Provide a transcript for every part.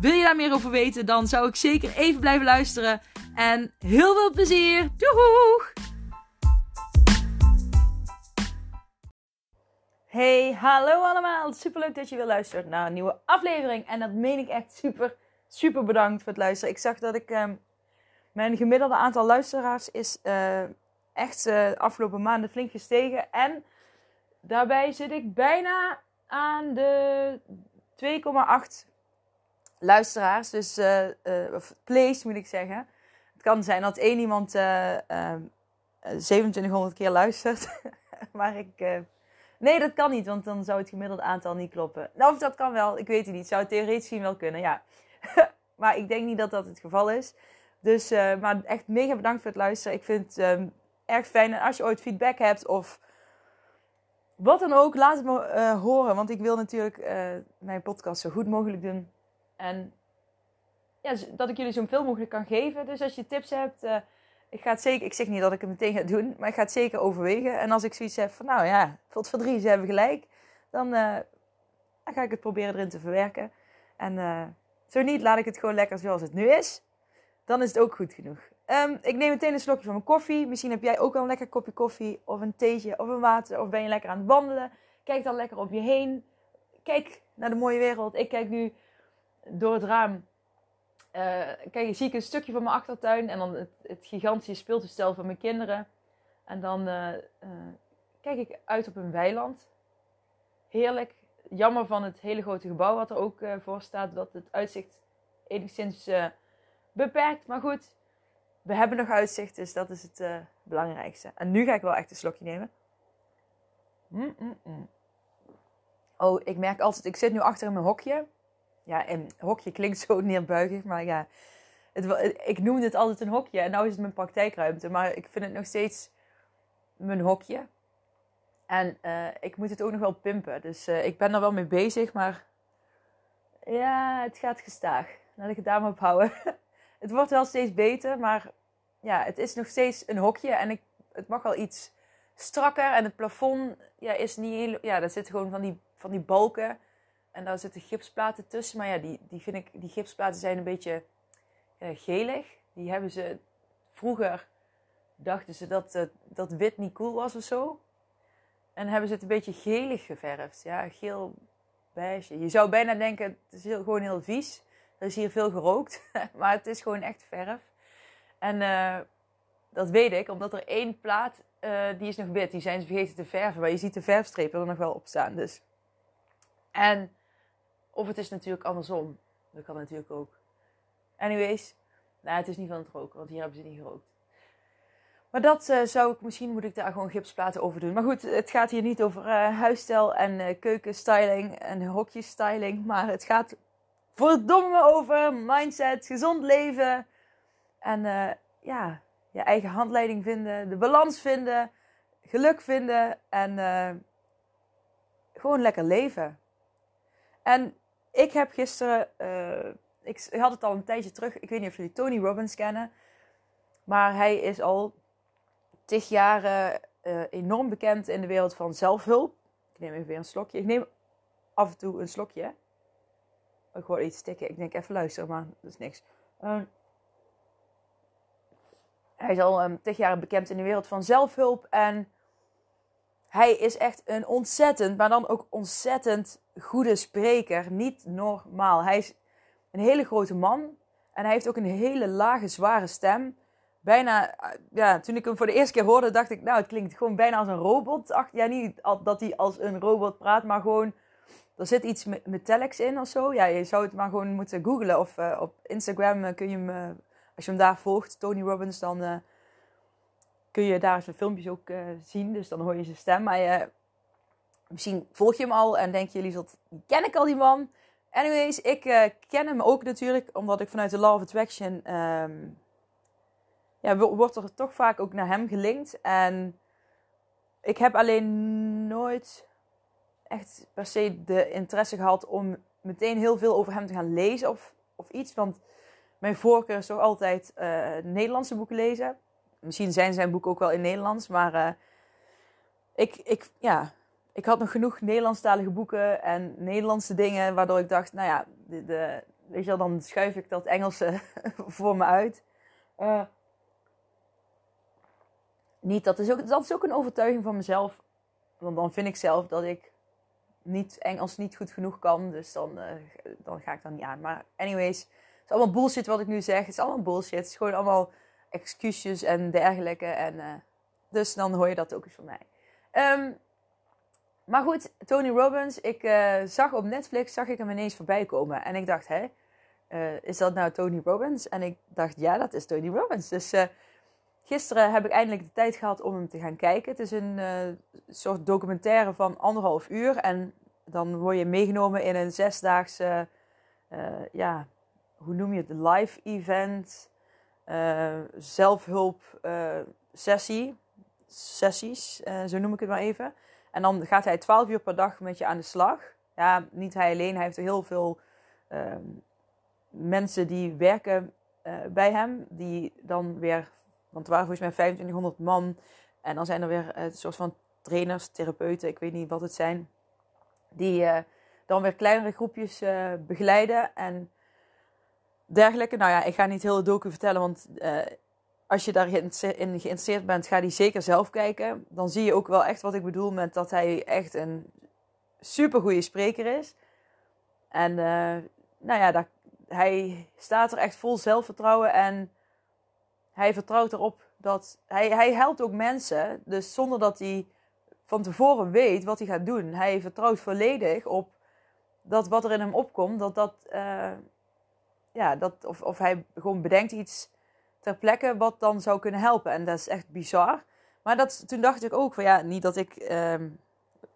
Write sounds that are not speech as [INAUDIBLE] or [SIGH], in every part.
Wil je daar meer over weten, dan zou ik zeker even blijven luisteren. En heel veel plezier! Doeg! Hey, hallo allemaal! Superleuk dat je weer luistert naar een nieuwe aflevering. En dat meen ik echt super, super bedankt voor het luisteren. Ik zag dat ik... Um, mijn gemiddelde aantal luisteraars is uh, echt uh, afgelopen maanden flink gestegen. En daarbij zit ik bijna aan de 2,8 luisteraars. Dus, uh, of plays moet ik zeggen. Het kan zijn dat één iemand 2700 keer luistert. [LAUGHS] maar ik... Nee, dat kan niet, want dan zou het gemiddelde aantal niet kloppen. Nou, of dat kan wel, ik weet het niet. Zou het theoretisch zien wel kunnen, ja. [LAUGHS] maar ik denk niet dat dat het geval is. Dus, maar echt mega bedankt voor het luisteren. Ik vind het um, erg fijn. En als je ooit feedback hebt of wat dan ook, laat het me horen. Want ik wil natuurlijk mijn podcast zo goed mogelijk doen. En ja, dat ik jullie zoveel mogelijk kan geven. Dus als je tips hebt, ik ga het zeker, ik zeg niet dat ik het meteen ga doen, maar ik ga het zeker overwegen. En als ik zoiets heb van, nou ja, tot voor drie, ze hebben gelijk, dan, uh, dan, ga ik het proberen erin te verwerken. En uh, zo niet, laat ik het gewoon lekker zoals het nu is. Dan is het ook goed genoeg. Um, ik neem meteen een slokje van mijn koffie. Misschien heb jij ook wel een lekker kopje koffie, of een theetje, of een water, of ben je lekker aan het wandelen. Kijk dan lekker op je heen. Kijk naar de mooie wereld. Ik kijk nu door het raam uh, kijk, zie ik een stukje van mijn achtertuin en dan het, het gigantische speeltoestel van mijn kinderen. En dan uh, uh, kijk ik uit op een weiland. Heerlijk. Jammer van het hele grote gebouw wat er ook voor staat, dat het uitzicht enigszins beperkt. Maar goed, we hebben nog uitzicht, dus dat is het belangrijkste. En nu ga ik wel echt een slokje nemen. Mm -mm -mm. Oh, ik merk altijd, ik zit nu achter in mijn hokje ja, en hokje klinkt zo neerbuigig, maar ja, het, ik noemde het altijd een hokje en nu is het mijn praktijkruimte. Maar ik vind het nog steeds mijn hokje. En uh, ik moet het ook nog wel pimpen. Dus uh, ik ben er wel mee bezig, maar ja, het gaat gestaag. Laat ik het daar maar op houden. [LAUGHS] het wordt wel steeds beter, maar ja, het is nog steeds een hokje. En ik, het mag wel iets strakker. En het plafond ja, is niet heel... Ja, daar zitten gewoon van die, van die balken en daar zitten gipsplaten tussen. Maar ja, die, die, vind ik, die gipsplaten zijn een beetje uh, gelig. Die hebben ze vroeger dachten ze dat, uh, dat wit niet cool was of zo. En hebben ze het een beetje gelig geverfd. Ja, geel beige. Je zou bijna denken, het is heel, gewoon heel vies. Er is hier veel gerookt. [LAUGHS] maar het is gewoon echt verf. En uh, dat weet ik, omdat er één plaat, die is nog wit. Die zijn ze vergeten te verven. Maar je ziet de verfstrepen er nog wel op staan. Dus. En of het is natuurlijk andersom. Dat kan natuurlijk ook. Anyways, nou, het is niet van het roken, want hier hebben ze niet gerookt. Maar dat uh, zou ik, misschien moet ik daar gewoon gipsplaten over doen. Maar goed, het gaat hier niet over uh, huisstijl en uh, keukenstyling en hokjesstyling. Maar het gaat verdomme over mindset, gezond leven. En ja, je eigen handleiding vinden, de balans vinden, geluk vinden en gewoon lekker leven. En ik heb gisteren, uh, ik, had het al een tijdje terug, ik weet niet of jullie Tony Robbins kennen, maar hij is al tig jaren uh, enorm bekend in de wereld van zelfhulp. Ik neem even weer een slokje. Ik neem af en toe een slokje. Ik hoor iets stikken. Ik denk even luisteren, maar dat is niks. Uh, hij is al um, tig jaar bekend in de wereld van zelfhulp en hij is echt een ontzettend, maar dan ook ontzettend goede spreker. Niet normaal. Hij is een hele grote man. En hij heeft ook een hele lage, zware stem. Bijna, ja, toen ik hem voor de eerste keer hoorde, dacht ik, nou, het klinkt gewoon bijna als een robot. Ach, ja, niet dat hij als een robot praat, maar gewoon, er zit iets metallics in of zo. Ja, je zou het maar gewoon moeten googlen. Of uh, op Instagram uh, kun je hem, als je hem daar volgt, Tony Robbins, dan kun je daar zijn filmpjes ook zien. Dus dan hoor je zijn stem. Maar misschien volg je hem al en denk je, Liesel, ken ik al die man? Anyways, ik uh, ken hem ook natuurlijk, omdat ik vanuit de Law of Attraction... Um, ja, wordt er toch vaak ook naar hem gelinkt. En ik heb alleen nooit echt per se de interesse gehad om meteen heel veel over hem te gaan lezen of, of iets. Want mijn voorkeur is toch altijd uh, Nederlandse boeken lezen. Misschien zijn zijn boeken ook wel in Nederlands, maar uh, ik, ik, ja, ik had nog genoeg Nederlandstalige boeken en Nederlandse dingen, waardoor ik dacht, nou ja, de, weet je wel, dan schuif ik dat Engelse [LAUGHS] voor me uit. Uh, niet, dat is, ook, dat is ook een overtuiging van mezelf. Want dan vind ik zelf dat ik niet Engels niet goed genoeg kan. Dus dan, uh, dan ga ik dan niet aan. Maar anyways, het is allemaal bullshit wat ik nu zeg. Het is allemaal bullshit. Het is gewoon allemaal excuses en dergelijke. En, uh, dus dan hoor je dat ook eens van mij. Um, maar goed, Tony Robbins. Ik uh, zag op Netflix, zag ik hem ineens voorbij komen. En ik dacht, hé, is dat nou Tony Robbins? En ik dacht, ja, dat is Tony Robbins. Dus Gisteren heb ik eindelijk de tijd gehad om hem te gaan kijken. Het is een soort documentaire van anderhalf uur. En dan word je meegenomen in een zesdaagse, ja, hoe noem je het? Live event, zelfhulp sessie. Sessies, zo noem ik het maar even. En dan gaat hij twaalf uur per dag met je aan de slag. Ja, niet hij alleen. Hij heeft heel veel ehm, mensen die werken bij hem. Die dan weer want er waren volgens mij 2500 man. En dan zijn er weer een soort van trainers, therapeuten, ik weet niet wat het zijn. Die uh, dan weer kleinere groepjes begeleiden en dergelijke. Nou ja, ik ga niet heel de docu vertellen, want als je daarin geïnteresseerd bent, ga die zeker zelf kijken. Dan zie je ook wel echt wat ik bedoel met dat hij echt een super goede spreker is. En nou ja, hij staat er echt vol zelfvertrouwen en hij vertrouwt erop dat. Hij, hij helpt ook mensen, dus zonder dat hij van tevoren weet wat hij gaat doen. Hij vertrouwt volledig op dat wat er in hem opkomt, dat dat. Uh, ja, dat, of, of hij gewoon bedenkt iets ter plekke wat dan zou kunnen helpen. En dat is echt bizar. Maar dat, toen dacht ik ook van ja, niet dat ik. Uh,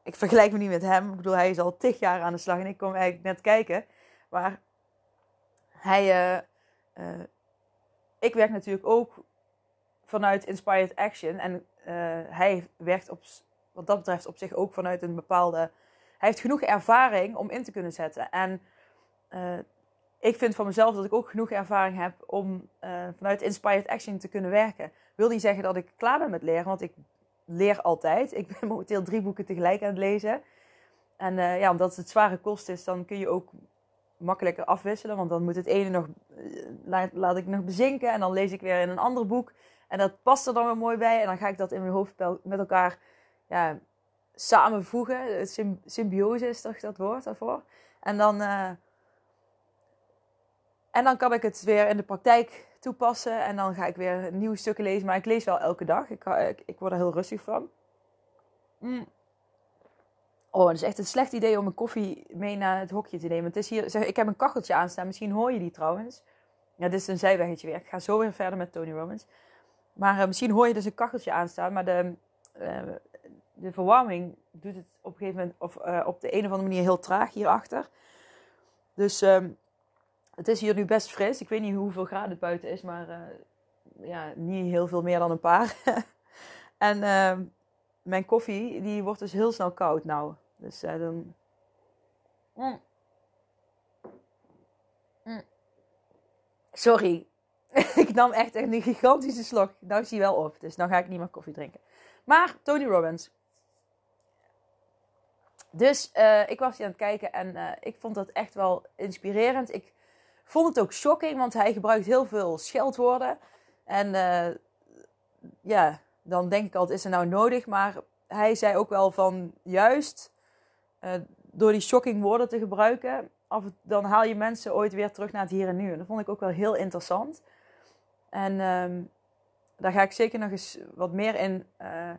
ik vergelijk me niet met hem. Ik bedoel, hij is al tig jaar aan de slag en ik kom eigenlijk net kijken. Maar hij. Uh, ik werk natuurlijk ook vanuit Inspired Action. En uh, hij werkt op, wat dat betreft op zich ook vanuit een bepaalde. Hij heeft genoeg ervaring om in te kunnen zetten. En ik vind van mezelf dat ik ook genoeg ervaring heb om uh, vanuit Inspired Action te kunnen werken. Wil niet zeggen dat ik klaar ben met leren, want ik leer altijd. Ik ben [LAUGHS] momenteel drie boeken tegelijk aan het lezen. En ja, omdat het zware kost is, dan kun je ook makkelijker afwisselen. Want dan moet het ene nog, eh, laat, laat ik nog bezinken. En dan lees ik weer in een ander boek. En dat past er dan weer mooi bij. En dan ga ik dat in mijn hoofd met elkaar ja, samenvoegen. Symbiose is toch dat woord daarvoor. En dan, en dan kan ik het weer in de praktijk toepassen. En dan ga ik weer nieuwe stukken lezen. Maar ik lees wel elke dag. Ik, ik, ik word er heel rustig van. Mm. Oh, het is echt een slecht idee om een koffie mee naar het hokje te nemen. Het is hier, zeg, ik heb een kacheltje aanstaan. Misschien hoor je die trouwens. Ja, dit is een zijweggetje weer. Ik ga zo weer verder met Tony Robbins. Maar uh, misschien hoor je dus een kacheltje aanstaan. Maar de, uh, de verwarming doet het op een gegeven moment... of uh, op de een of andere manier heel traag hierachter. Dus um, het is hier nu best fris. Ik weet niet hoeveel graden het buiten is. Maar ja, niet heel veel meer dan een paar. [LAUGHS] en ehm, mijn koffie, die wordt dus heel snel koud nou. Dus uh, dan... Mm. Mm. Sorry. [LAUGHS] ik nam echt een gigantische slok. Nou is hij wel op. Dus nou ga ik niet meer koffie drinken. Maar Tony Robbins. Dus uh, ik was hier aan het kijken en ik vond dat echt wel inspirerend. Ik vond het ook shocking, want hij gebruikt heel veel scheldwoorden. En ja, dan denk ik altijd, is er nou nodig? Maar hij zei ook wel van, juist uh, door die shocking woorden te gebruiken, af, dan haal je mensen ooit weer terug naar het hier en nu. En dat vond ik ook wel heel interessant. En um, daar ga ik zeker nog eens wat meer in uh,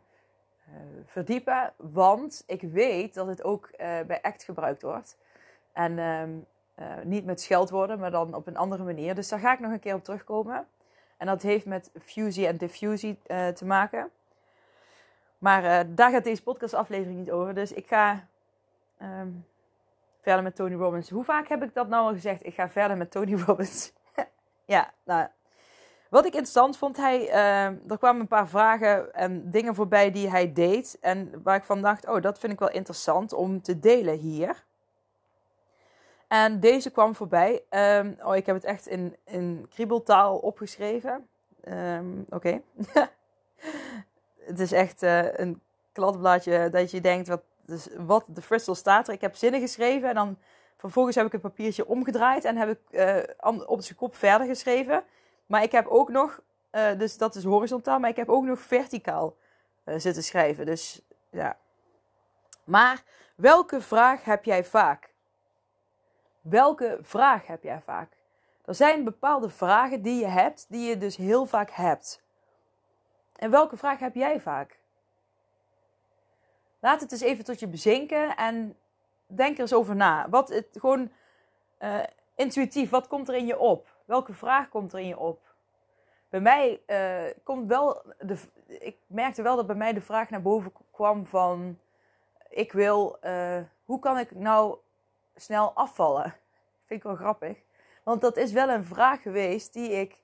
verdiepen. Want ik weet dat het ook bij ACT gebruikt wordt. En um, niet met scheldwoorden, maar dan op een andere manier. Dus daar ga ik nog een keer op terugkomen. En dat heeft met fusie en diffusie te maken. Maar uh, daar gaat deze podcastaflevering niet over. Dus ik ga um, verder met Tony Robbins. Hoe vaak heb ik dat nou al gezegd? Ik ga verder met Tony [LAUGHS] Robbins. [LAUGHS] ja, nou. wat ik interessant vond, hij, uh, er kwamen een paar vragen en dingen voorbij die hij deed. En waar ik van dacht, oh, dat vind ik wel interessant om te delen hier. En deze kwam voorbij. Um, oh, ik heb het echt in, in kriebeltaal opgeschreven. Um, Oké. [LAUGHS] Het is echt uh, een kladblaadje dat je denkt, wat, dus, wat de Frissel staat er. Ik heb zinnen geschreven en dan vervolgens heb ik het papiertje omgedraaid en heb ik uh, op zijn kop verder geschreven. Maar ik heb ook nog, uh, dus dat is horizontaal, maar ik heb ook nog verticaal zitten schrijven. Dus ja. Maar welke vraag heb jij vaak? Welke vraag heb jij vaak? Er zijn bepaalde vragen die je hebt, die je dus heel vaak hebt. En welke vraag heb jij vaak? Laat het eens even tot je bezinken en denk er eens over na. Wat het gewoon uh, intuïtief, wat komt er in je op? Welke vraag komt er in je op? Bij mij uh, komt wel, de, ik merkte wel dat bij mij de vraag naar boven kwam van, ik wil, uh, hoe kan ik nou snel afvallen? Vind ik wel grappig. Want dat is wel een vraag geweest die ik,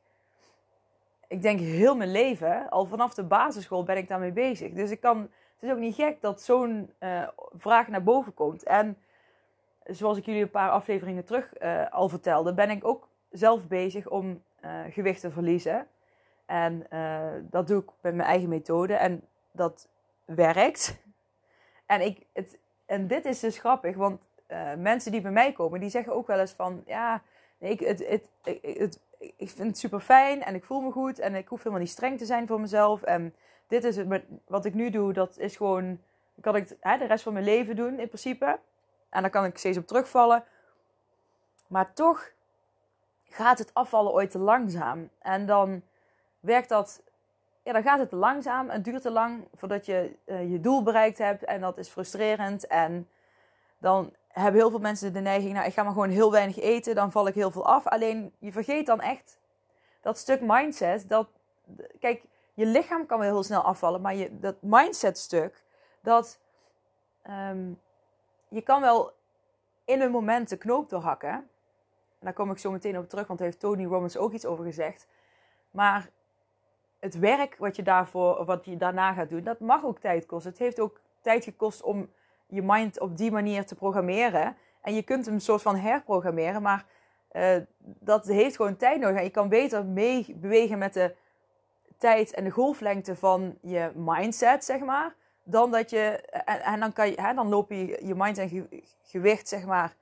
ik denk heel mijn leven, al vanaf de basisschool ben ik daarmee bezig. Dus ik kan, het is ook niet gek dat zo'n uh, vraag naar boven komt. En zoals ik jullie een paar afleveringen terug uh, al vertelde, ben ik ook zelf bezig om uh, gewicht te verliezen. En dat doe ik met mijn eigen methode. En dat werkt. En, ik, het, en dit is dus grappig, want mensen die bij mij komen, die zeggen ook wel eens van... Ja, nee, ik, het, het, het, ik vind het super fijn en ik voel me goed. En ik hoef helemaal niet streng te zijn voor mezelf. En dit is het, wat ik nu doe, dat is gewoon, kan ik hè, de rest van mijn leven doen in principe. En dan kan ik steeds op terugvallen. Maar toch gaat het afvallen ooit te langzaam. En dan werkt dat, ja, dan gaat het te langzaam. Het duurt te lang voordat je uh, je doel bereikt hebt. En dat is frustrerend. En dan hebben heel veel mensen de neiging, nou, ik ga maar gewoon heel weinig eten, dan val ik heel veel af. Alleen je vergeet dan echt dat stuk mindset. Dat, kijk, je lichaam kan wel heel snel afvallen, maar je, dat mindset stuk, dat um, je kan wel in een moment de knoop doorhakken. En daar kom ik zo meteen op terug, want daar heeft Tony Robbins ook iets over gezegd. Maar het werk wat je, daarvoor, wat je daarna gaat doen, dat mag ook tijd kosten. Het heeft ook tijd gekost om je mind op die manier te programmeren. En je kunt hem een soort van herprogrammeren, maar uh, dat heeft gewoon tijd nodig. En je kan beter mee bewegen met de tijd en de golflengte van je mindset, zeg maar. Dan dat je, en, en dan, kan je, hè, dan lopen je, je mind en gewicht, zeg maar,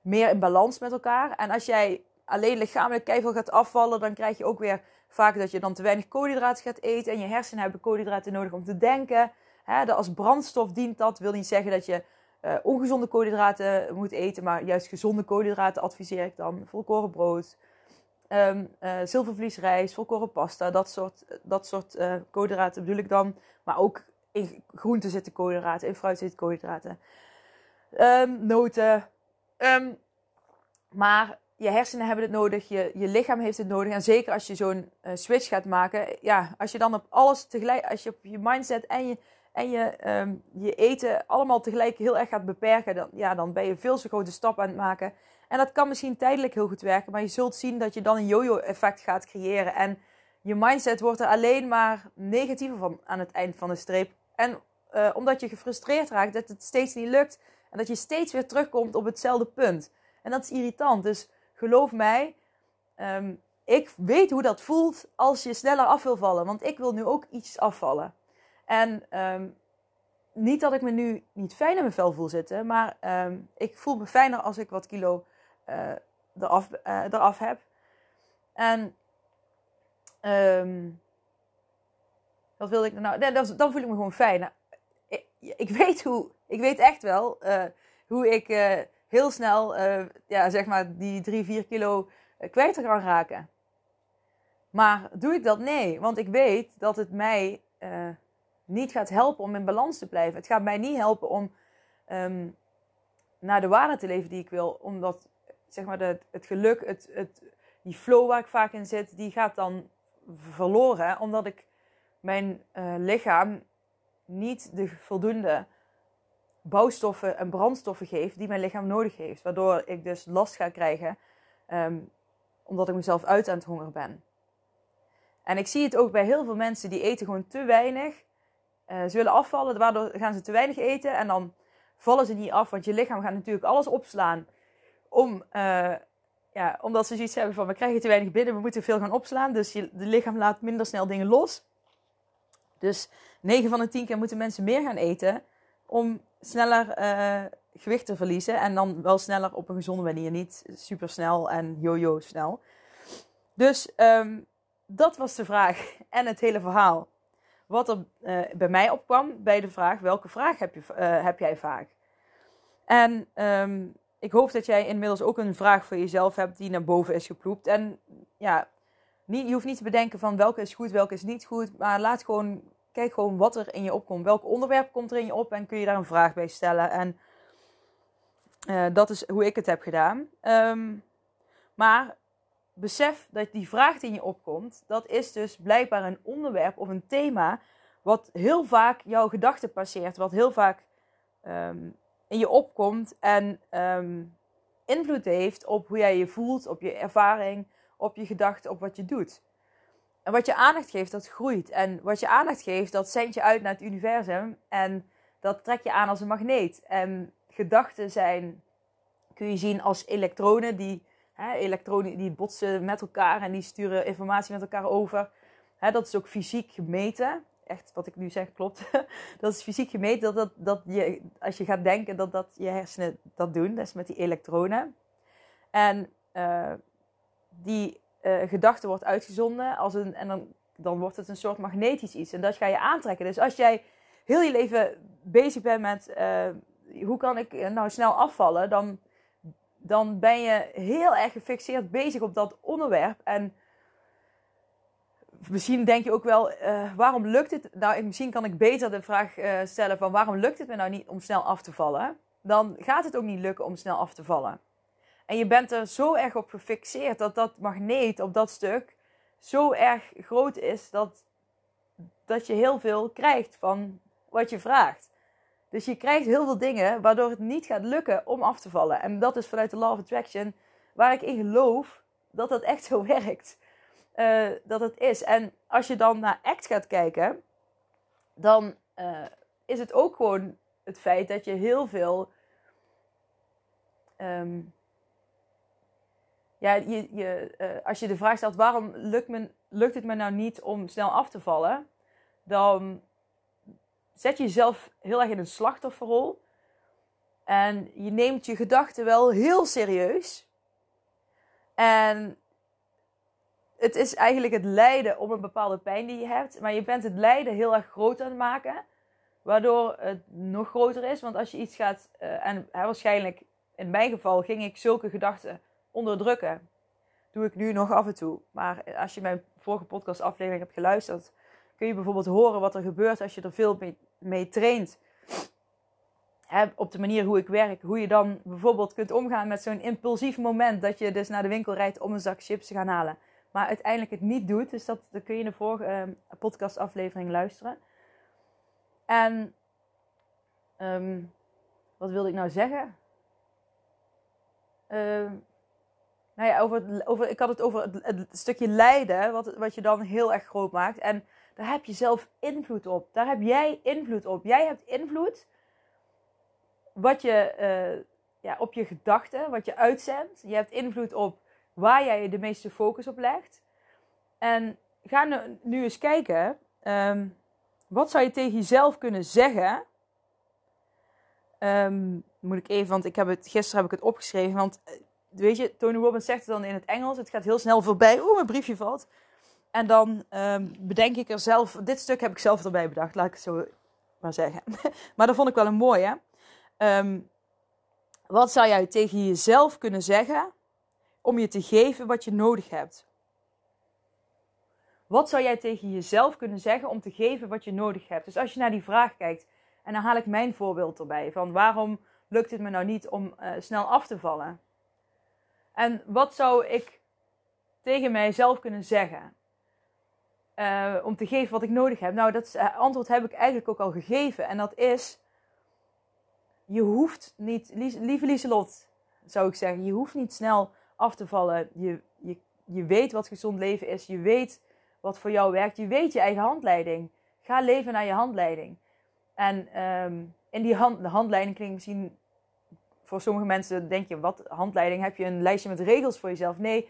meer in balans met elkaar. En als jij alleen lichamelijk keihard gaat afvallen, dan krijg je ook weer vaak dat je dan te weinig koolhydraten gaat eten. En je hersenen hebben koolhydraten nodig om te denken. Hè, als brandstof dient dat. Wil niet zeggen dat je uh, ongezonde koolhydraten moet eten, maar juist gezonde koolhydraten adviseer ik dan. Volkoren brood, um, uh, zilvervliesrijst, volkoren pasta, dat soort, dat soort koolhydraten bedoel ik dan. Maar ook in groenten zitten koolhydraten, in fruit zitten koolhydraten. Um, noten. Um, maar je hersenen hebben het nodig, je, je lichaam heeft het nodig. En zeker als je zo'n switch gaat maken. Ja, als je dan op alles tegelijk, als je op je mindset en je en je um, je eten allemaal tegelijk heel erg gaat beperken, dan, ja, dan ben je veel te grote stap aan het maken. En dat kan misschien tijdelijk heel goed werken, maar je zult zien dat je dan een yo-yo-effect gaat creëren. En je mindset wordt er alleen maar negatiever van aan het eind van de streep. En uh, omdat je gefrustreerd raakt dat het steeds niet lukt en dat je steeds weer terugkomt op hetzelfde punt. En dat is irritant. Dus geloof mij, um, ik weet hoe dat voelt als je sneller af wil vallen. Want ik wil nu ook iets afvallen. En um, niet dat ik me nu niet fijn in mijn vel voel zitten, maar um, ik voel me fijner als ik wat kilo uh, eraf, uh, eraf heb. En um, wat wilde ik nou? Dan, dan voel ik me gewoon fijn. Nou, ik, ik, weet hoe, ik weet echt wel uh, hoe ik heel snel, ja, zeg maar, die 3, 4 kilo kwijt kan raken. Maar doe ik dat? Nee, want ik weet dat het mij niet gaat helpen om in balans te blijven. Het gaat mij niet helpen om um, naar de waarde te leven die ik wil. Omdat zeg maar, het geluk, het, het, die flow waar ik vaak in zit, die gaat dan verloren. Omdat ik mijn uh, lichaam niet de voldoende bouwstoffen en brandstoffen geef die mijn lichaam nodig heeft. Waardoor ik dus last ga krijgen um, omdat ik mezelf uit aan het honger ben. En ik zie het ook bij heel veel mensen die eten gewoon te weinig. Uh, ze willen afvallen, waardoor gaan ze te weinig eten en dan vallen ze niet af. Want je lichaam gaat natuurlijk alles opslaan om, uh, ja, omdat ze zoiets hebben van we krijgen te weinig binnen, we moeten veel gaan opslaan. Dus je lichaam laat minder snel dingen los. Dus 9 van de 10 keer moeten mensen meer gaan eten om sneller uh, gewicht te verliezen. En dan wel sneller op een gezonde manier, niet super snel en yo-yo snel. Dus um, dat was de vraag en het hele verhaal. Wat er uh, bij mij opkwam bij de vraag: welke vraag heb, je, uh, heb jij vaak? En um, ik hoop dat jij inmiddels ook een vraag voor jezelf hebt die naar boven is geploept. En ja, je hoeft niet te bedenken van welke is goed, welke is niet goed. Maar laat gewoon, kijk gewoon wat er in je opkomt. Welk onderwerp komt er in je op en kun je daar een vraag bij stellen. En uh, dat is hoe ik het heb gedaan. Um, maar besef dat die vraag die in je opkomt, dat is dus blijkbaar een onderwerp of een thema wat heel vaak jouw gedachten passeert, wat heel vaak um, in je opkomt en um, invloed heeft op hoe jij je voelt, op je ervaring, op je gedachten, op wat je doet. En wat je aandacht geeft, dat groeit. En wat je aandacht geeft, dat zendt je uit naar het universum. En dat trek je aan als een magneet. En gedachten zijn, kun je zien als elektronen die Hè, elektronen die botsen met elkaar en die sturen informatie met elkaar over. Hè, dat is ook fysiek gemeten. Echt, wat ik nu zeg klopt. [LAUGHS] dat is fysiek gemeten dat, dat, dat je, als je gaat denken, dat, dat je hersenen dat doen. Dat is met die elektronen. En uh, die uh, gedachte wordt uitgezonden als een, en dan, dan wordt het een soort magnetisch iets. En dat ga je aantrekken. Dus als jij heel je leven bezig bent met uh, hoe kan ik nou snel afvallen, dan dan ben je heel erg gefixeerd bezig op dat onderwerp. En misschien denk je ook wel, uh, waarom lukt het? Nou, misschien kan ik beter de vraag uh, stellen van waarom lukt het me nou niet om snel af te vallen? Dan gaat het ook niet lukken om snel af te vallen. En je bent er zo erg op gefixeerd dat dat magneet op dat stuk zo erg groot is dat, dat je heel veel krijgt van wat je vraagt. Dus je krijgt heel veel dingen waardoor het niet gaat lukken om af te vallen. En dat is vanuit de Law of Attraction waar ik in geloof dat dat echt zo [LAUGHS] werkt. Uh, dat het is. En als je dan naar ACT gaat kijken, dan uh, is het ook gewoon het feit dat je heel veel. Um, ja, je, je, uh, als je de vraag stelt waarom lukt, me, lukt het me nou niet om snel af te vallen, dan zet je jezelf heel erg in een slachtofferrol. En je neemt je gedachten wel heel serieus. En het is eigenlijk het lijden om een bepaalde pijn die je hebt. Maar je bent het lijden heel erg groot aan het maken. Waardoor het nog groter is. Want als je iets gaat. Uh, en waarschijnlijk, in mijn geval, ging ik zulke gedachten onderdrukken. Doe ik nu nog af en toe. Maar als je mijn vorige podcastaflevering hebt geluisterd. Kun je bijvoorbeeld horen wat er gebeurt als je er veel mee traint. Op de manier hoe ik werk. Hoe je dan bijvoorbeeld kunt omgaan met zo'n impulsief moment. Dat je dus naar de winkel rijdt om een zak chips te gaan halen. Maar uiteindelijk het niet doet. Dus dat, kun je in de vorige uh, podcastaflevering luisteren. En um, wat wilde ik nou zeggen? Uh, nou ja, over, over, ik had het over het, het, stukje lijden, wat, wat je dan heel erg groot maakt. En daar heb je zelf invloed op. Daar heb jij invloed op. Jij hebt invloed wat je, uh, ja, op je gedachten, wat je uitzendt. Je hebt invloed op waar jij de meeste focus op legt. En ga nu, nu eens kijken. Um, wat zou je tegen jezelf kunnen zeggen? Um, moet ik even, want ik heb het, gisteren heb ik het opgeschreven. Want eh, weet je, Tony Robbins zegt het dan in het Engels. Het gaat heel snel voorbij. Oeh, mijn briefje valt. En dan um, bedenk ik er zelf, dit stuk heb ik zelf erbij bedacht, laat ik het zo maar zeggen. [LAUGHS] maar dat vond ik wel een mooie. Um, wat zou jij tegen jezelf kunnen zeggen om je te geven wat je nodig hebt? Wat zou jij tegen jezelf kunnen zeggen om te geven wat je nodig hebt? Dus als je naar die vraag kijkt, en dan haal ik mijn voorbeeld erbij, van waarom lukt het me nou niet om uh, snel af te vallen? En wat zou ik tegen mijzelf kunnen zeggen? Uh, om te geven wat ik nodig heb? Nou, dat uh, antwoord heb ik eigenlijk ook al gegeven. En dat is, je hoeft niet, lieve Lieselot, zou ik zeggen, je hoeft niet snel af te vallen. Je, je, je weet wat gezond leven is. Je weet wat voor jou werkt. Je weet je eigen handleiding. Ga leven naar je handleiding. En ehm, in die hand, de handleiding klinkt misschien voor sommige mensen, denk je, wat handleiding? Heb je een lijstje met regels voor jezelf? Nee,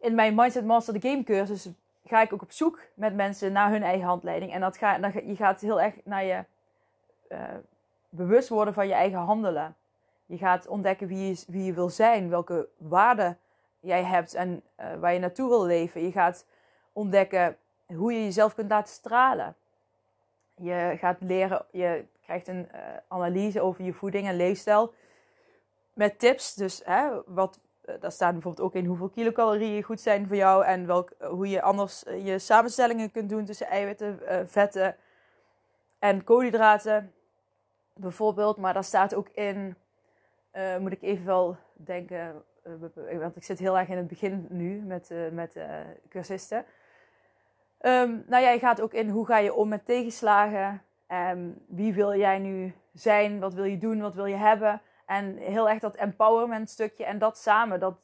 in mijn Mindset Master the Game cursus ga ik ook op zoek met mensen naar hun eigen handleiding. En dat ga, je gaat heel erg naar je uh, bewust worden van je eigen handelen. Je gaat ontdekken wie je, wie je wil zijn, welke waarden jij hebt en uh, waar je naartoe wil leven. Je gaat ontdekken hoe je jezelf kunt laten stralen. Je gaat leren, je krijgt een uh, analyse over je voeding en leefstijl met tips. Dus hè, wat, daar staat bijvoorbeeld ook in hoeveel kilocalorieën goed zijn voor jou en welk, hoe je anders je samenstellingen kunt doen tussen eiwitten, vetten en koolhydraten bijvoorbeeld. Maar daar staat ook in, moet ik even wel denken, want ik zit heel erg in het begin nu met, met cursisten. Um, nou ja, je gaat ook in hoe ga je om met tegenslagen. Um, wie wil jij nu zijn? Wat wil je doen? Wat wil je hebben? En heel erg dat empowerment stukje. En dat samen, dat,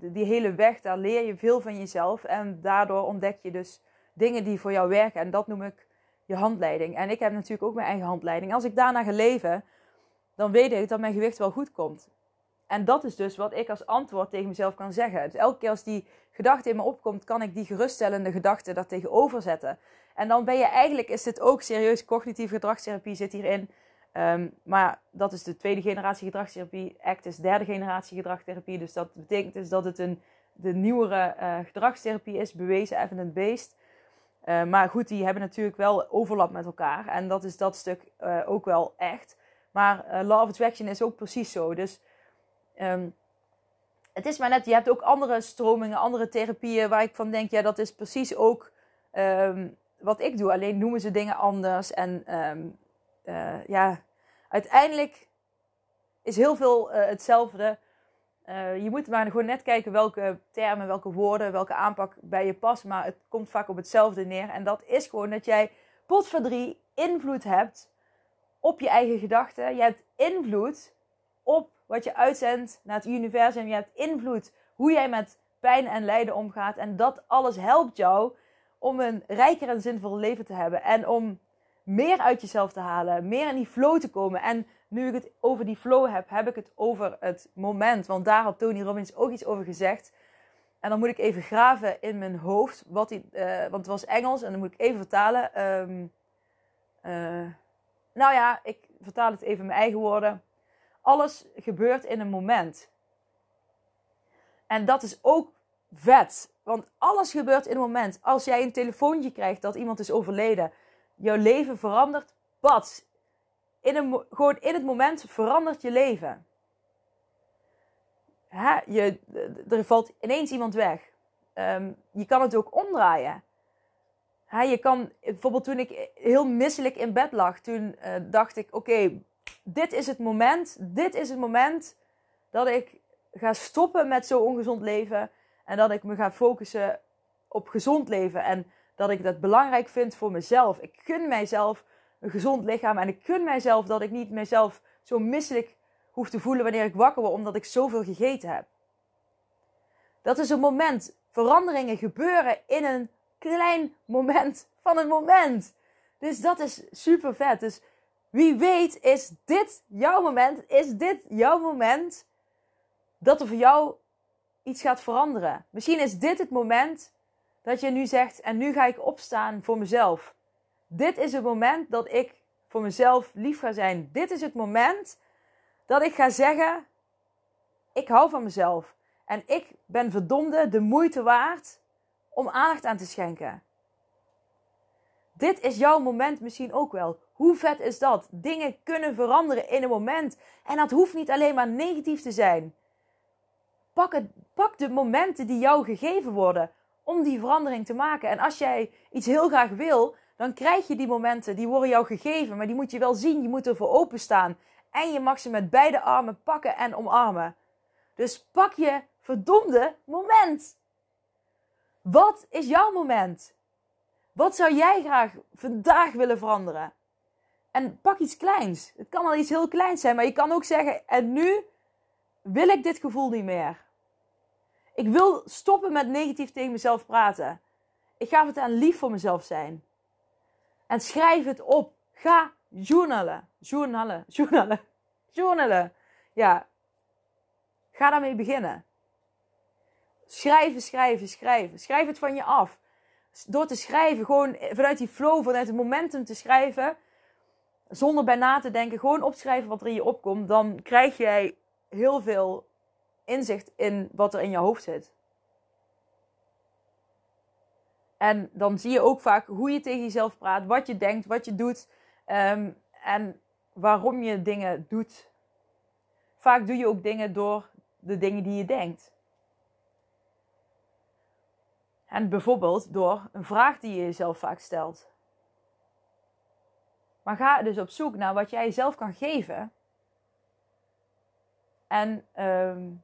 die hele weg, daar leer je veel van jezelf. En daardoor ontdek je dus dingen die voor jou werken. En dat noem ik je handleiding. En ik heb natuurlijk ook mijn eigen handleiding. Als ik daarna ga leven, dan weet ik dat mijn gewicht wel goed komt. En dat is dus wat ik als antwoord tegen mezelf kan zeggen. Dus elke keer als die gedachte in me opkomt, kan ik die geruststellende gedachte daar tegenover zetten. En dan ben je eigenlijk, is dit ook serieus cognitieve gedragstherapie zit hierin. Um, maar dat is de tweede generatie gedragstherapie. ACT is derde generatie gedragstherapie. Dus dat betekent dus dat het een, de nieuwere uh, gedragstherapie is, bewezen, evidence-based. Uh, maar goed, die hebben natuurlijk wel overlap met elkaar. En dat is dat stuk uh, ook wel echt. Maar Law of Attraction is ook precies zo. Dus um, het is maar net, je hebt ook andere stromingen, andere therapieën waar ik van denk, ja, dat is precies ook wat ik doe. Alleen noemen ze dingen anders. En uh, ja, uiteindelijk is heel veel uh, hetzelfde. Uh, je moet maar gewoon net kijken welke termen, welke woorden, welke aanpak bij je past. Maar het komt vaak op hetzelfde neer. En dat is gewoon dat jij potverdrie invloed hebt op je eigen gedachten. Je hebt invloed op wat je uitzendt naar het universum. Je hebt invloed hoe jij met pijn en lijden omgaat. En dat alles helpt jou om een rijker en zinvol leven te hebben. En om meer uit jezelf te halen. Meer in die flow te komen. En nu ik het over die flow heb, heb ik het over het moment. Want daar had Tony Robbins ook iets over gezegd. En dan moet ik even graven in mijn hoofd. Wat die, uh, want het was Engels en dan moet ik even vertalen. Um, uh, nou ja, ik vertaal het even in mijn eigen woorden. Alles gebeurt in een moment. En dat is ook vet. Want alles gebeurt in een moment. Als jij een telefoontje krijgt dat iemand is overleden, jouw leven verandert, pats. In een, gewoon in het moment verandert je leven. Hè? Je, er valt ineens iemand weg. Um, je kan het ook omdraaien. Je kan, bijvoorbeeld toen ik heel misselijk in bed lag, toen uh, dacht ik: oké, dit is het moment, dit is het moment dat ik ga stoppen met zo ongezond leven. En dat ik me ga focussen op gezond leven. En dat ik dat belangrijk vind voor mezelf. Ik gun mijzelf een gezond lichaam. En ik gun mijzelf dat ik niet mezelf zo misselijk hoef te voelen wanneer ik wakker word. Omdat ik zoveel gegeten heb. Dat is een moment. Veranderingen gebeuren in een klein moment van een moment. Dus dat is super vet. Dus wie weet is dit jouw moment, is dit jouw moment dat er voor jou iets gaat veranderen. Misschien is dit het moment dat je nu zegt en nu ga ik opstaan voor mezelf. Dit is het moment dat ik voor mezelf lief ga zijn. Dit is het moment dat ik ga zeggen: ik hou van mezelf en ik ben verdomde de moeite waard om aandacht aan te schenken. Dit is jouw moment misschien ook wel. Hoe vet is dat? Dingen kunnen veranderen in een moment. En dat hoeft niet alleen maar negatief te zijn. Pak, het, pak de momenten die jou gegeven worden om die verandering te maken. En als jij iets heel graag wil, dan krijg je die momenten. Die worden jou gegeven, maar die moet je wel zien. Je moet ervoor openstaan. En je mag ze met beide armen pakken en omarmen. Dus pak je verdomde moment. Wat is jouw moment? Wat zou jij graag vandaag willen veranderen? En pak iets kleins. Het kan al iets heel kleins zijn, maar je kan ook zeggen: En nu wil ik dit gevoel niet meer. Ik wil stoppen met negatief tegen mezelf praten. ik ga het aan lief voor mezelf zijn. En schrijf het op. Ga journalen. Journalen. [LAUGHS] Journalen. Journalen. Ja. Ga daarmee beginnen. Schrijven, schrijven, schrijven. Schrijf het van je af. Door te schrijven, gewoon vanuit die flow, vanuit het momentum te schrijven, zonder bij na te denken, gewoon opschrijven wat er in je opkomt, dan krijg jij heel veel inzicht in wat er in je hoofd zit. En dan zie je ook vaak hoe je tegen jezelf praat, wat je denkt, wat je doet ehm, en waarom je dingen doet. Vaak doe je ook dingen door de dingen die je denkt. En bijvoorbeeld door een vraag die je jezelf vaak stelt. Maar ga dus op zoek naar wat jij jezelf kan geven. En um,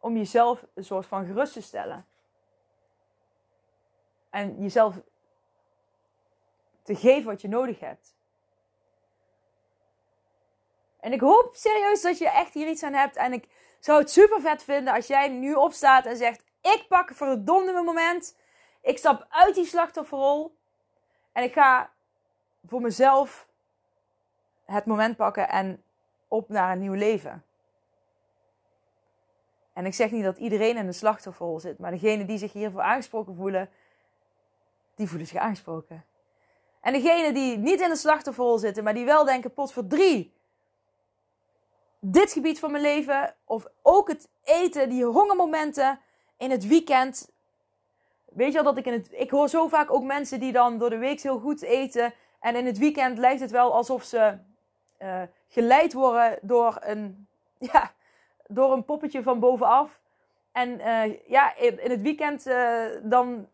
om jezelf een soort van gerust te stellen. En jezelf te geven wat je nodig hebt. En ik hoop serieus dat je echt hier iets aan hebt. En ik zou het super vet vinden als jij nu opstaat en zegt: Ik pak verdomde mijn moment. Ik stap uit die slachtofferrol. En ik ga voor mezelf het moment pakken en op naar een nieuw leven. En ik zeg niet dat iedereen in de slachtofferrol zit, maar degenen die zich hiervoor aangesproken voelen, die voelen zich aangesproken. En degenen die niet in de slachtofferrol zitten, maar die wel denken, pot voor drie. Dit gebied van mijn leven, of ook het eten, die hongermomenten in het weekend. Weet je al dat ik in het. Ik hoor zo vaak ook mensen die dan door de week heel goed eten. En in het weekend lijkt het wel alsof ze uh, geleid worden door een. [LAUGHS] Ja, door een poppetje van bovenaf. En uh, ja, in, het weekend uh, dan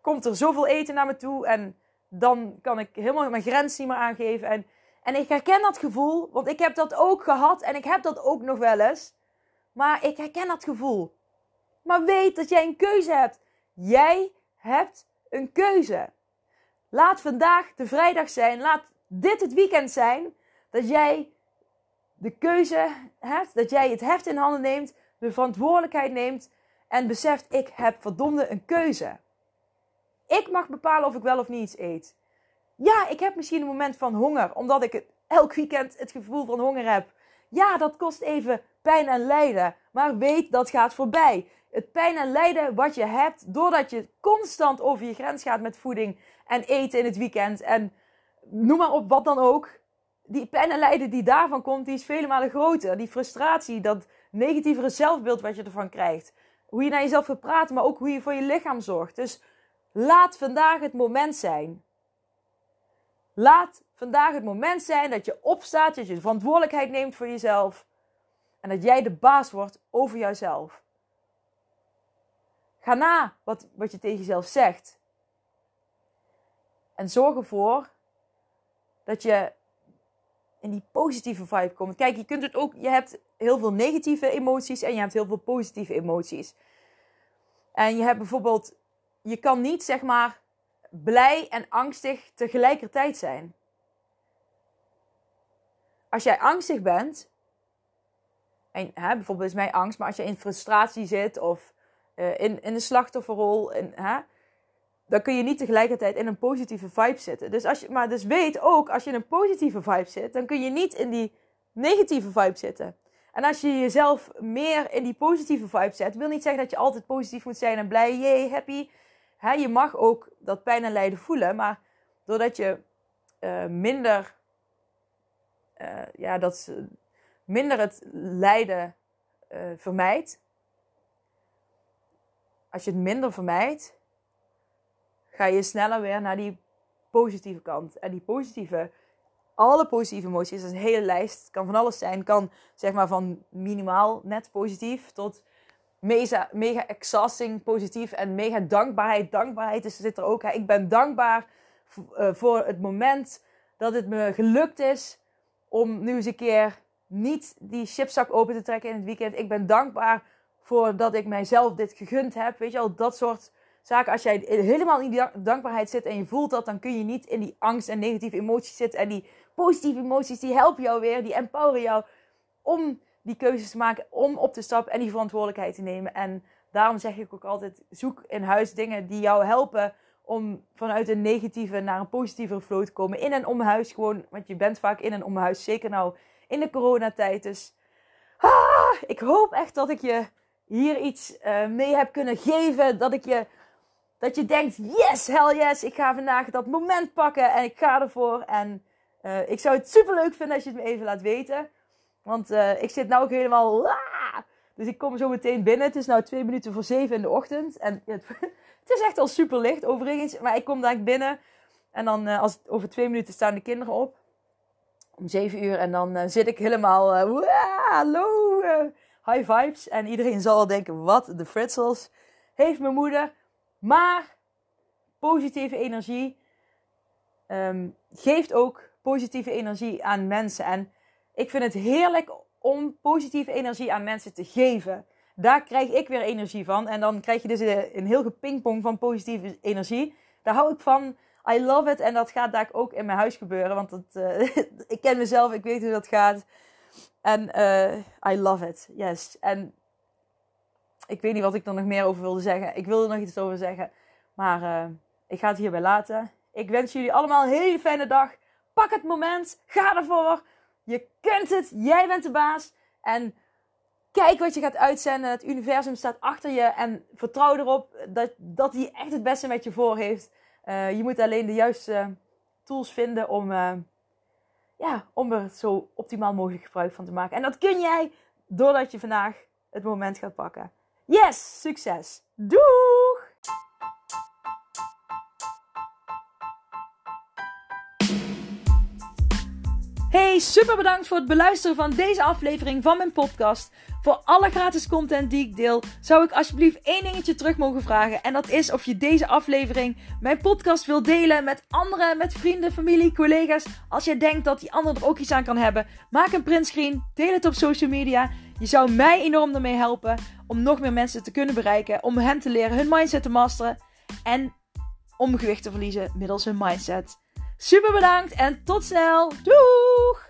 komt er zoveel eten naar me toe. En dan kan ik helemaal mijn grens niet meer aangeven. En, en ik herken dat gevoel, want ik heb dat ook gehad. En ik heb dat ook nog wel eens. Maar ik herken dat gevoel. Maar weet dat jij een keuze hebt. Jij hebt een keuze. Laat vandaag de vrijdag zijn. Laat dit het weekend zijn. Dat jij de keuze hebt. Dat jij het heft in handen neemt. De verantwoordelijkheid neemt. En beseft, ik heb verdomde een keuze. Ik mag bepalen of ik wel of niet iets eet. Ja, ik heb misschien een moment van honger, omdat ik elk weekend het gevoel van honger heb. Ja, dat kost even pijn en lijden. Maar weet, dat gaat voorbij. Het pijn en lijden wat je hebt, doordat je constant over je grens gaat met voeding en eten in het weekend. En noem maar op wat dan ook. Die pijn en lijden die daarvan komt, die is vele malen groter. Die frustratie, dat negatievere zelfbeeld wat je ervan krijgt. Hoe je naar jezelf gaat praten, maar ook hoe je voor je lichaam zorgt. Dus Laat vandaag het moment zijn. Laat vandaag het moment zijn dat je opstaat, dat je de verantwoordelijkheid neemt voor jezelf. En dat jij de baas wordt over jouzelf. Ga na wat, wat je tegen jezelf zegt. En zorg ervoor dat je in die positieve vibe komt. Kijk, je kunt het ook, je hebt heel veel negatieve emoties en je hebt heel veel positieve emoties. En je hebt bijvoorbeeld je kan niet zeg maar blij en angstig tegelijkertijd zijn. Als jij angstig bent, en hè, bijvoorbeeld is mij angst, maar als je in frustratie zit of uh, in, in de slachtofferrol, in, hè, dan kun je niet tegelijkertijd in een positieve vibe zitten. Dus als je, maar dus weet ook, als je in een positieve vibe zit, dan kun je niet in die negatieve vibe zitten. En als je jezelf meer in die positieve vibe zet, wil niet zeggen dat je altijd positief moet zijn en blij, yay, happy je mag ook dat pijn en lijden voelen, maar doordat je uh, minder, uh, ja, dat, minder het lijden uh, vermijdt, als je het minder vermijdt, ga je sneller weer naar die positieve kant. En die positieve, alle positieve emoties, dat is een hele lijst, kan van alles zijn. kan zeg maar van minimaal net positief tot mega, mega exhausting positief en mega dankbaarheid. Dankbaarheid is, zit er ook. Ik ben dankbaar uh, voor het moment dat het me gelukt is om nu eens een keer niet die chipzak open te trekken in het weekend. Ik ben dankbaar voor dat ik mijzelf dit gegund heb. Weet je al, dat soort zaken. Als jij helemaal in die dankbaarheid zit en je voelt dat, dan kun je niet in die angst en negatieve emoties zitten. En die positieve emoties, die helpen jou weer, die empoweren jou om die keuzes te maken om op te stappen en die verantwoordelijkheid te nemen. En daarom zeg ik ook altijd: zoek in huis dingen die jou helpen om vanuit een negatieve naar een positieve flow te komen. In en om huis gewoon, want je bent vaak in en om huis. Zeker nou in de coronatijd. Dus ah, ik hoop echt dat ik je hier iets uh, mee heb kunnen geven. Dat ik je, dat je denkt, yes, hell yes, ik ga vandaag dat moment pakken en ik ga ervoor. En uh, ik zou het super leuk vinden als je het me even laat weten. Want uh, ik zit nou ook helemaal... Ah, dus ik kom zo meteen binnen. Het is nu twee minuten voor zeven in de ochtend. En [LAUGHS] het, het is echt al super licht overigens. Maar ik kom daar binnen. En dan als, over twee minuten staan de kinderen op. Om zeven uur. En dan zit ik helemaal... Hallo! high vibes. En iedereen zal denken, wat de fritzels heeft mijn moeder. Maar positieve energie um, geeft ook positieve energie aan mensen. En ik vind het heerlijk om positieve energie aan mensen te geven. Daar krijg ik weer energie van. En dan krijg je dus een heel gepingpong van positieve energie. Daar hou ik van. I love it. En dat gaat daar ook in mijn huis gebeuren. Want uh, [LAUGHS] ik ken mezelf, ik weet hoe dat gaat. En uh, I love it. Yes. En ik weet niet wat ik er nog meer over wilde zeggen. Ik wilde nog iets over zeggen. Maar uh, ik ga het hierbij laten. Ik wens jullie allemaal een hele fijne dag. Pak het moment. Ga ervoor. Je kunt het. Jij bent de baas. En kijk wat je gaat uitzenden. Het universum staat achter je. En vertrouw erop dat, dat hij echt het beste met je voor heeft. Uh, je moet alleen de juiste tools vinden om ja, om er zo optimaal mogelijk gebruik van te maken. En dat kun jij doordat je vandaag het moment gaat pakken. Yes, succes. Doeg! Hey, super bedankt voor het beluisteren van deze aflevering van mijn podcast. Voor alle gratis content die ik deel, zou ik alsjeblieft één dingetje terug mogen vragen. En dat is of je deze aflevering, mijn podcast, wil delen met anderen, met vrienden, familie, collega's. Als jij denkt dat die ander er ook iets aan kan hebben, maak een printscreen, deel het op social media. Je zou mij enorm ermee helpen om nog meer mensen te kunnen bereiken, om hen te leren hun mindset te masteren en om gewicht te verliezen middels hun mindset. Super bedankt en tot snel. Doei!